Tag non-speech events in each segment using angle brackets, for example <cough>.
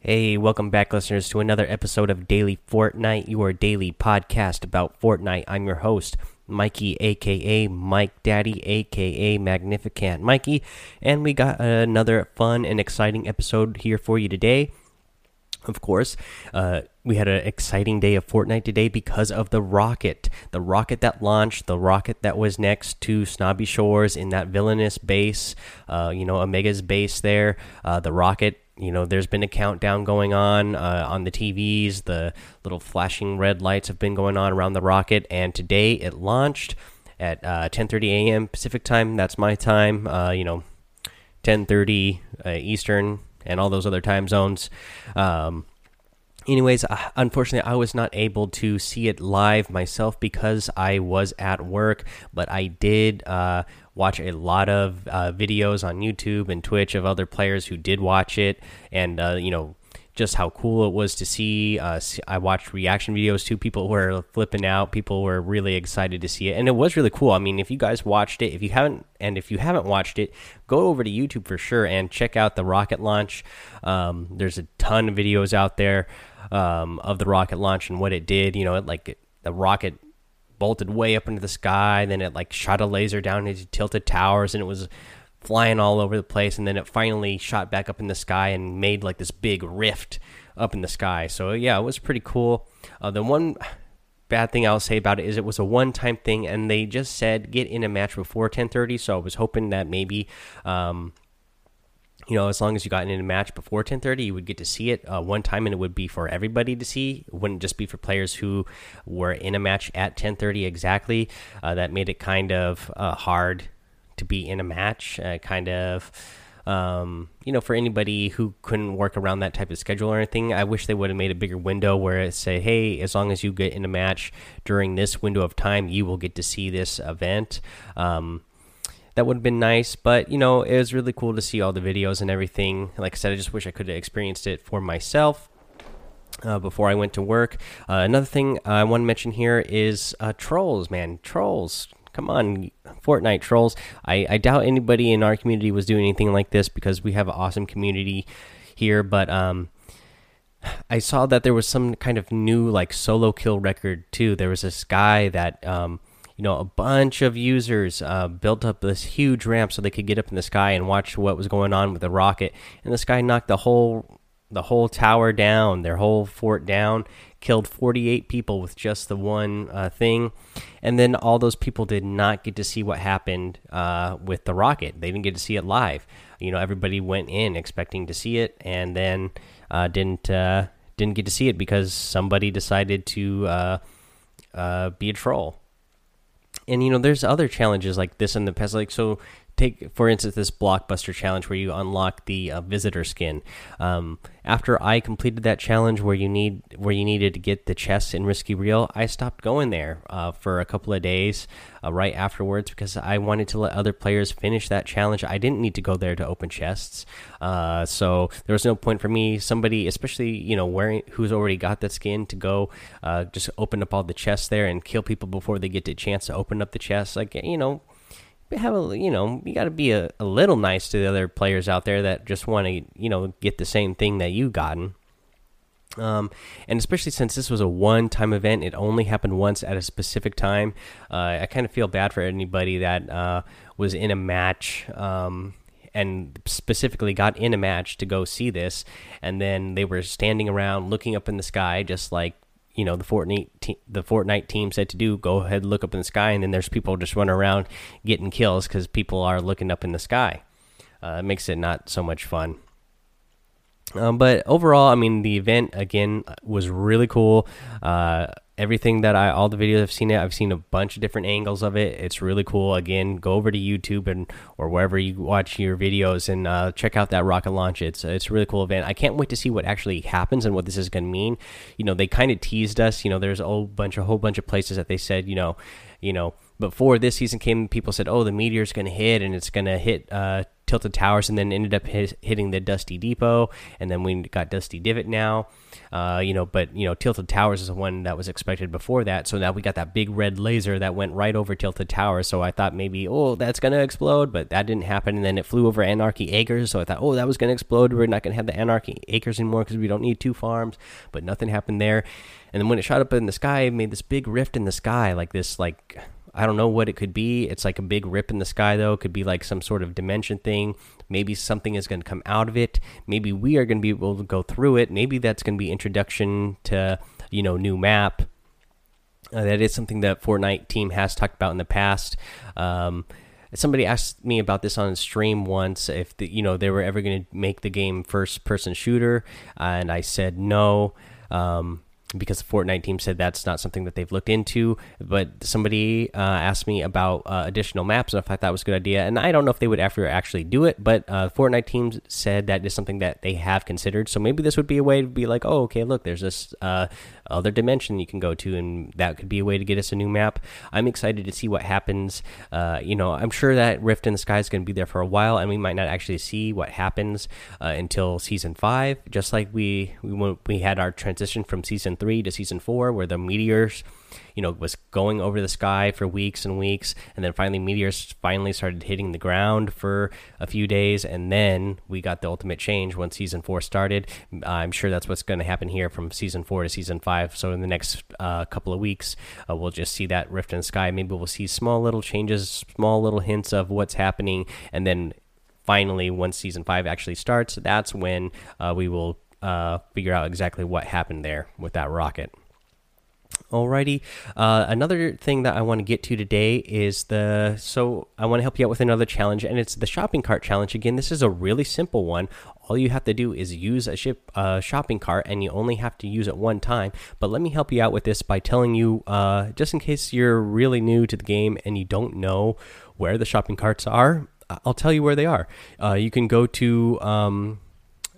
Hey, welcome back, listeners, to another episode of Daily Fortnite, your daily podcast about Fortnite. I'm your host, Mikey, aka Mike Daddy, aka Magnificent Mikey, and we got another fun and exciting episode here for you today. Of course, uh, we had an exciting day of Fortnite today because of the rocket. The rocket that launched, the rocket that was next to Snobby Shores in that villainous base, uh, you know, Omega's base there. Uh, the rocket you know there's been a countdown going on uh, on the tvs the little flashing red lights have been going on around the rocket and today it launched at 10:30 uh, a.m. Pacific time. That's my time. Uh, you know, 10:30 uh, Eastern and all those other time zones. Um, anyways, uh, unfortunately, I was not able to see it live myself because I was at work, but I did uh, watch a lot of uh, videos on YouTube and Twitch of other players who did watch it, and uh, you know just how cool it was to see. Uh, I watched reaction videos too. People were flipping out. People were really excited to see it, and it was really cool. I mean, if you guys watched it, if you haven't, and if you haven't watched it, go over to YouTube for sure and check out the rocket launch. Um, there's a ton of videos out there um, of the rocket launch and what it did. You know, it like the rocket bolted way up into the sky. Then it like shot a laser down into tilted towers, and it was flying all over the place. And then it finally shot back up in the sky and made like this big rift up in the sky. So yeah, it was pretty cool. Uh, the one bad thing I'll say about it is it was a one-time thing, and they just said get in a match before 10:30. So I was hoping that maybe. Um, you know, as long as you got in a match before 10:30, you would get to see it uh, one time, and it would be for everybody to see. It wouldn't just be for players who were in a match at 10:30 exactly. Uh, that made it kind of uh, hard to be in a match. Uh, kind of, um, you know, for anybody who couldn't work around that type of schedule or anything. I wish they would have made a bigger window where it say, "Hey, as long as you get in a match during this window of time, you will get to see this event." Um, that would have been nice. But you know, it was really cool to see all the videos and everything. Like I said, I just wish I could have experienced it for myself. Uh, before I went to work. Uh, another thing I want to mention here is uh, trolls, man. Trolls. Come on, Fortnite trolls. I, I doubt anybody in our community was doing anything like this because we have an awesome community here. But um, <sighs> I saw that there was some kind of new like solo kill record too. There was this guy that um, you know, a bunch of users uh, built up this huge ramp so they could get up in the sky and watch what was going on with the rocket. And this guy knocked the whole the whole tower down, their whole fort down, killed 48 people with just the one uh, thing. And then all those people did not get to see what happened uh, with the rocket. They didn't get to see it live. You know, everybody went in expecting to see it, and then uh, didn't uh, didn't get to see it because somebody decided to uh, be a troll and you know there's other challenges like this in the past like so take for instance this blockbuster challenge where you unlock the uh, visitor skin. Um, after i completed that challenge where you need where you needed to get the chests in Risky Reels i stopped going there uh, for a couple of days uh, right afterwards because i wanted to let other players finish that challenge. I didn't need to go there to open chests. Uh, so there was no point for me somebody especially you know wearing who's already got that skin to go uh, just open up all the chests there and kill people before they get the chance to open up the chests. Like you know have a you know you got to be a, a little nice to the other players out there that just want to you know get the same thing that you've gotten um, and especially since this was a one-time event, it only happened once at a specific time. Uh, I kind of feel bad for anybody that uh, was in a match um, and specifically got in a match to go see this, and then they were standing around looking up in the sky, just like you know the Fortnite the Fortnite team said to do. Go ahead, look up in the sky, and then there's people just running around getting kills because people are looking up in the sky. Uh, it makes it not so much fun. Um, but overall, I mean, the event again was really cool. Uh, everything that I all the videos I've seen it I've seen a bunch of different angles of it. It's really cool. Again go over to YouTube and or wherever you watch your videos and uh, check out that rocket launch. It's it's a really cool event. I can't wait to see what actually happens and what this is going to mean. You know they kind of teased us. You know there's a whole bunch a whole bunch of places that they said you know you know before this season came people said oh the meteor's going to hit and it's going to hit uh Tilted Towers, and then ended up hit, hitting the Dusty Depot, and then we got Dusty Divot now. Uh, you know, but you know, Tilted Towers is the one that was expected before that. So now we got that big red laser that went right over Tilted Towers. So I thought maybe, oh, that's gonna explode, but that didn't happen. And then it flew over Anarchy Acres. So I thought, oh, that was gonna explode. We're not gonna have the Anarchy Acres anymore because we don't need two farms. But nothing happened there. And then when it shot up in the sky, it made this big rift in the sky, like this, like I don't know what it could be. It's like a big rip in the sky, though. It could be like some sort of dimension thing. Maybe something is going to come out of it. Maybe we are going to be able to go through it. Maybe that's going to be introduction to you know new map. Uh, that is something that Fortnite team has talked about in the past. Um, somebody asked me about this on stream once if the, you know they were ever going to make the game first person shooter, and I said no. Um, because the Fortnite team said that's not something that they've looked into. But somebody uh, asked me about uh, additional maps and if I thought was a good idea. And I don't know if they would ever actually do it, but uh, Fortnite team said that is something that they have considered. So maybe this would be a way to be like, oh, okay, look, there's this uh, other dimension you can go to, and that could be a way to get us a new map. I'm excited to see what happens. Uh, you know, I'm sure that Rift in the Sky is going to be there for a while, and we might not actually see what happens uh, until season five. Just like we we we had our transition from season three to season four, where the meteors you know was going over the sky for weeks and weeks and then finally meteors finally started hitting the ground for a few days and then we got the ultimate change when season 4 started. I'm sure that's what's going to happen here from season 4 to season 5 so in the next uh, couple of weeks uh, we'll just see that rift in the sky. Maybe we'll see small little changes small little hints of what's happening and then finally once season 5 actually starts that's when uh, we will uh, figure out exactly what happened there with that rocket Alrighty. Uh, another thing that I want to get to today is the so I want to help you out with another challenge, and it's the shopping cart challenge. Again, this is a really simple one. All you have to do is use a ship uh, shopping cart, and you only have to use it one time. But let me help you out with this by telling you, uh, just in case you're really new to the game and you don't know where the shopping carts are, I'll tell you where they are. Uh, you can go to, um,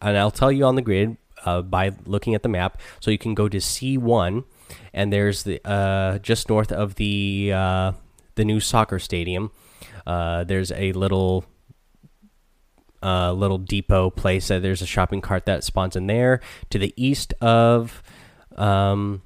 and I'll tell you on the grid uh, by looking at the map. So you can go to C1 and there's the uh, just north of the uh, the new soccer stadium. Uh, there's a little uh, little depot place. Uh, there's a shopping cart that spawns in there. To the east of um,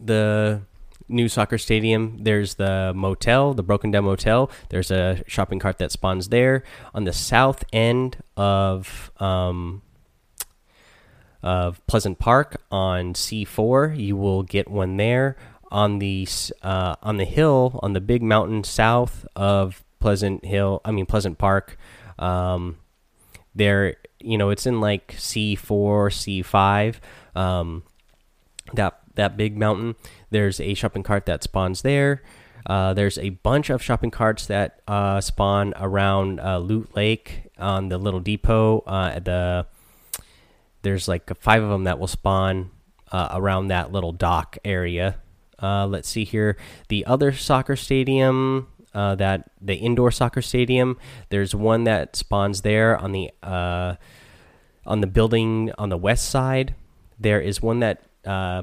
the new soccer stadium, there's the motel, the Broken Down Motel. There's a shopping cart that spawns there. On the south end of um, of Pleasant Park on C4. You will get one there on the uh, on the hill on the big mountain south of Pleasant Hill. I mean Pleasant Park. Um, there, you know, it's in like C4, C5. Um, that that big mountain. There's a shopping cart that spawns there. Uh, there's a bunch of shopping carts that uh, spawn around uh, Loot Lake on the little depot uh, at the there's like five of them that will spawn uh, around that little dock area. Uh, let's see here. The other soccer stadium, uh, that the indoor soccer stadium. There's one that spawns there on the uh, on the building on the west side. There is one that uh,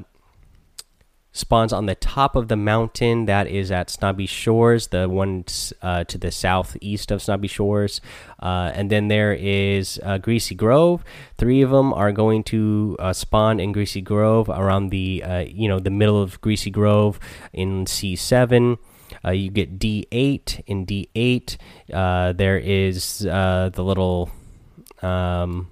spawns on the top of the mountain that is at Snobby Shores, the one uh, to the southeast of Snobby Shores. Uh, and then there is uh, Greasy Grove. Three of them are going to uh, spawn in Greasy Grove around the uh, you know the middle of Greasy Grove in C7. Uh, you get D8 in D8. there is the little um,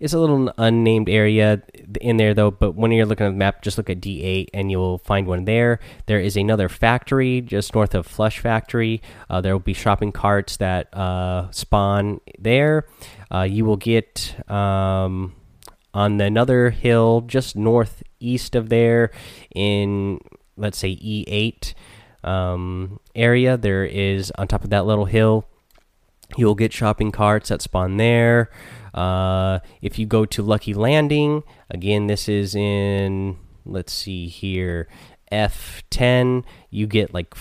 it's a little unnamed area in there though, but when you're looking at the map, just look at D8 and you'll find one there. There is another factory just north of Flush Factory. Uh, there will be shopping carts that uh, spawn there. Uh, you will get um, on another hill just northeast of there in, let's say, E8 um, area. There is on top of that little hill, you'll get shopping carts that spawn there. Uh, if you go to Lucky Landing, again, this is in, let's see here, F10, you get like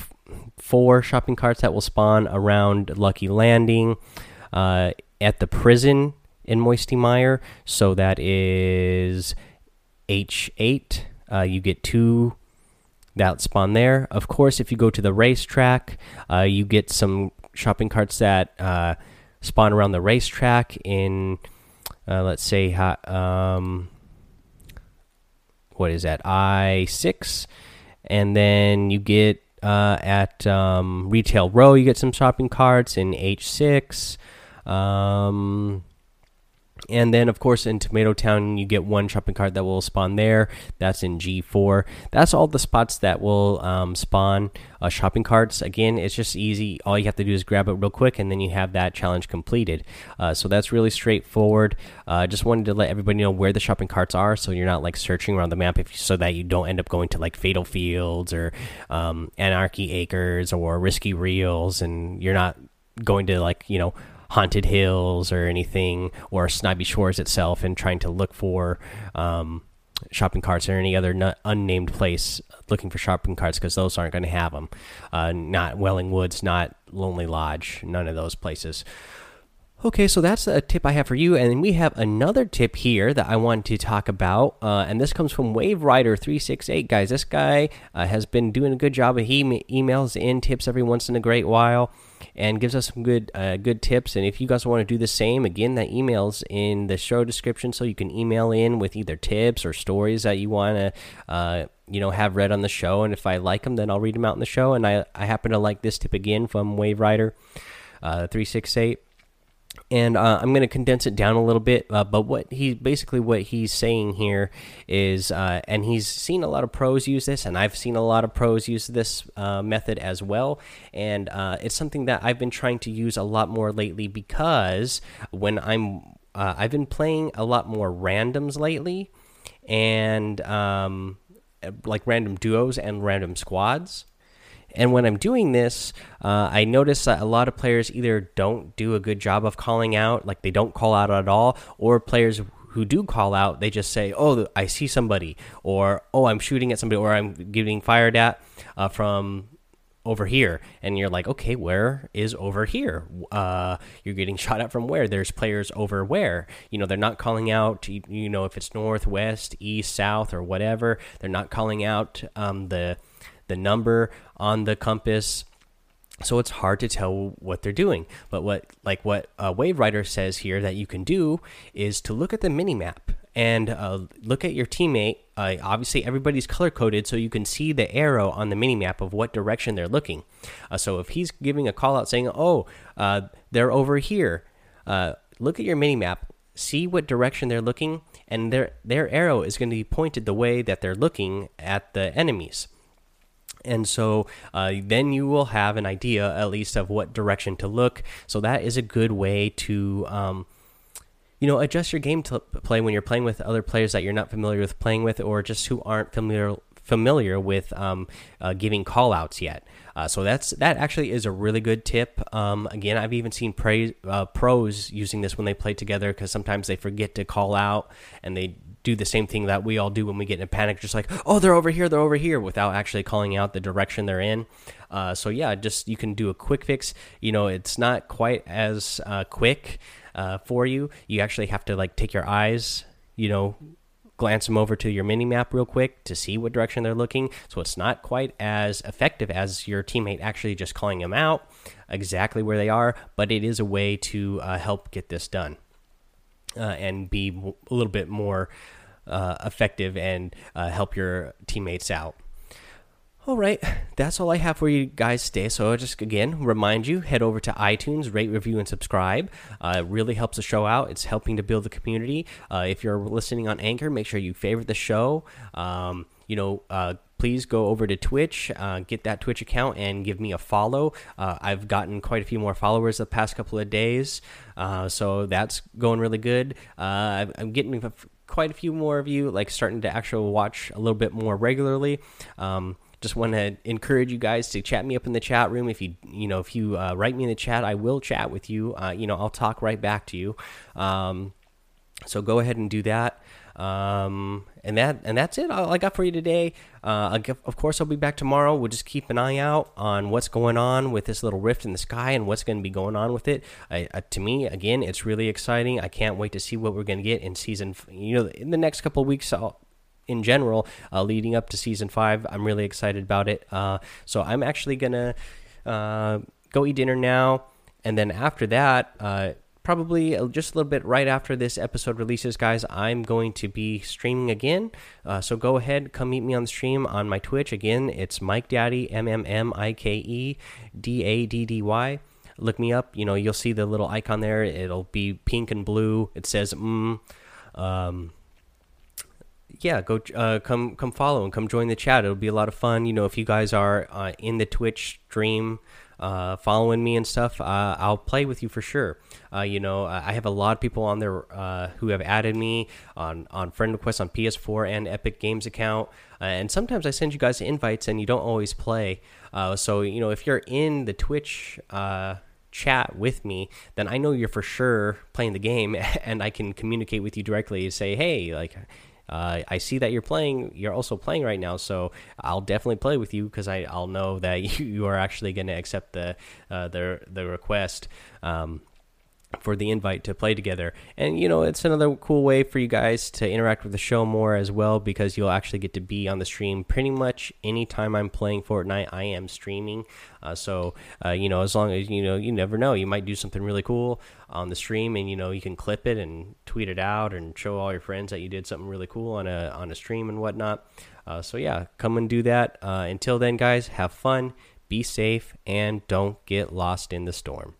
four shopping carts that will spawn around Lucky Landing. Uh, at the prison in Moisty Mire, so that is H8. Uh, you get two that spawn there. Of course, if you go to the racetrack, uh, you get some shopping carts that uh, spawn around the racetrack in, uh, let's say, um, what is that? I six, and then you get uh, at um, Retail Row, you get some shopping carts in H six. Um, and then, of course, in Tomato Town, you get one shopping cart that will spawn there. That's in G4. That's all the spots that will um, spawn uh, shopping carts. Again, it's just easy. All you have to do is grab it real quick, and then you have that challenge completed. Uh, so that's really straightforward. I uh, just wanted to let everybody know where the shopping carts are, so you're not like searching around the map, if so that you don't end up going to like Fatal Fields or um, Anarchy Acres or Risky Reels, and you're not going to like you know Haunted Hills or anything, or Snobby Shores itself, and trying to look for um, shopping carts or any other unnamed place looking for shopping carts because those aren't going to have them. Uh, not Wailing Woods, not Lonely Lodge, none of those places. Okay, so that's a tip I have for you, and we have another tip here that I want to talk about, uh, and this comes from Wave Rider three six eight. Guys, this guy uh, has been doing a good job. Of he emails in tips every once in a great while, and gives us some good uh, good tips. And if you guys want to do the same, again, that emails in the show description, so you can email in with either tips or stories that you want to uh, you know have read on the show. And if I like them, then I'll read them out in the show. And I I happen to like this tip again from Wave Rider uh, three six eight and uh, I'm going to condense it down a little bit. Uh, but what he basically what he's saying here is, uh, and he's seen a lot of pros use this, and I've seen a lot of pros use this uh, method as well. And uh, it's something that I've been trying to use a lot more lately because when I'm uh, I've been playing a lot more randoms lately, and um, like random duos and random squads. And when I'm doing this, uh, I notice that a lot of players either don't do a good job of calling out, like they don't call out at all, or players who do call out, they just say, "Oh, I see somebody," or "Oh, I'm shooting at somebody," or "I'm getting fired at uh, from over here." And you're like, "Okay, where is over here?" Uh, you're getting <laughs> shot at from where? There's players over where? You know, they're not calling out. You, know, if it's north, west, east, south, or whatever, they're not calling out um, the the number on the compass. So it's hard to tell what they're doing. But what like what uh, wave rider says here that you can do is to look at the mini map and uh, look at your teammate. Uh, obviously everybody's color coded so you can see the arrow on the mini map of what direction they're looking. Uh, so if he's giving a call out saying oh uh, they're over here uh, look at your mini map see what direction they're looking and their their arrow is going to be pointed the way that they're looking at the enemies and so uh, then you will have an idea at least of what direction to look. So that is a good way to um, you know adjust your game to play when you're playing with other players that you're not familiar with playing with or just who aren't familiar familiar with um, uh, giving call outs yet. Uh, so that's that actually is a really good tip. Um, again i've even seen uh, pros using this when they play together because sometimes they forget to call out and they do the same thing that we all do when we get in a panic, just like, oh, they're over here, they're over here, without actually calling out the direction they're in. Uh, so yeah, just you can do a quick fix. You know, it's not quite as uh, quick uh, for you. You actually have to like take your eyes, you know, glance them over to your mini map real quick to see what direction they're looking. So it's not quite as effective as your teammate actually just calling them out exactly where they are, but it is a way to uh, help get this done. Uh, and be a little bit more effective and uh, help your teammates out. All right, that's all I have for you guys today. So I'll just again remind you head over to iTunes, rate, review, and subscribe. Uh, it really helps the show out. It's helping to build the community. Uh, if you're listening on Anchor, make sure you favorite the show. Um, you know, uh, please go over to Twitch, uh, get that Twitch account, and give me a follow. Uh, I've gotten quite a few more followers the past couple of days, uh, so that's going really good. Uh, I'm getting quite a few more of you like starting to actually watch a little bit more regularly. Um, just want to encourage you guys to chat me up in the chat room. If you you know if you uh, write me in the chat, I will chat with you. Uh, you know I'll talk right back to you. Um, so go ahead and do that. Um, and that and that's it. All I got for you today. Uh, of course, I'll be back tomorrow. We'll just keep an eye out on what's going on with this little rift in the sky and what's going to be going on with it. Uh, to me, again, it's really exciting. I can't wait to see what we're going to get in season. You know, in the next couple weeks. I'll, in general, uh, leading up to season five, I'm really excited about it. Uh, so I'm actually gonna uh, go eat dinner now, and then after that, uh, probably just a little bit right after this episode releases, guys, I'm going to be streaming again. Uh, so go ahead, come meet me on the stream on my Twitch. Again, it's Mike Daddy, M M M I K E D A D D Y. Look me up. You know, you'll see the little icon there. It'll be pink and blue. It says, mm. Um, yeah, go uh, come come follow and come join the chat. It'll be a lot of fun. You know, if you guys are uh, in the Twitch stream, uh, following me and stuff, uh, I'll play with you for sure. Uh, you know, I have a lot of people on there uh, who have added me on on friend requests on PS4 and Epic Games account, and sometimes I send you guys invites and you don't always play. so you know, if you're in the Twitch chat with me, then I know you're for sure playing the game, <laughs> and I can communicate with you directly say, hey, like uh, I see that you're playing. You're also playing right now, so I'll definitely play with you because I'll know that <laughs> you, are actually going to accept the uh, the the request. Um, for the invite to play together. And you know, it's another cool way for you guys to interact with the show more as well because you'll actually get to be on the stream pretty much anytime I'm playing Fortnite. I am streaming, uh, so uh, you know, as long as you know, you never know, you might do something really cool on the stream, and you know, you can clip it and tweet it out and show all your friends that you did something really cool on a on a stream and whatnot. Uh, so yeah, come and do that. Uh, until then, guys, have fun, be safe, and don't get lost in the storm.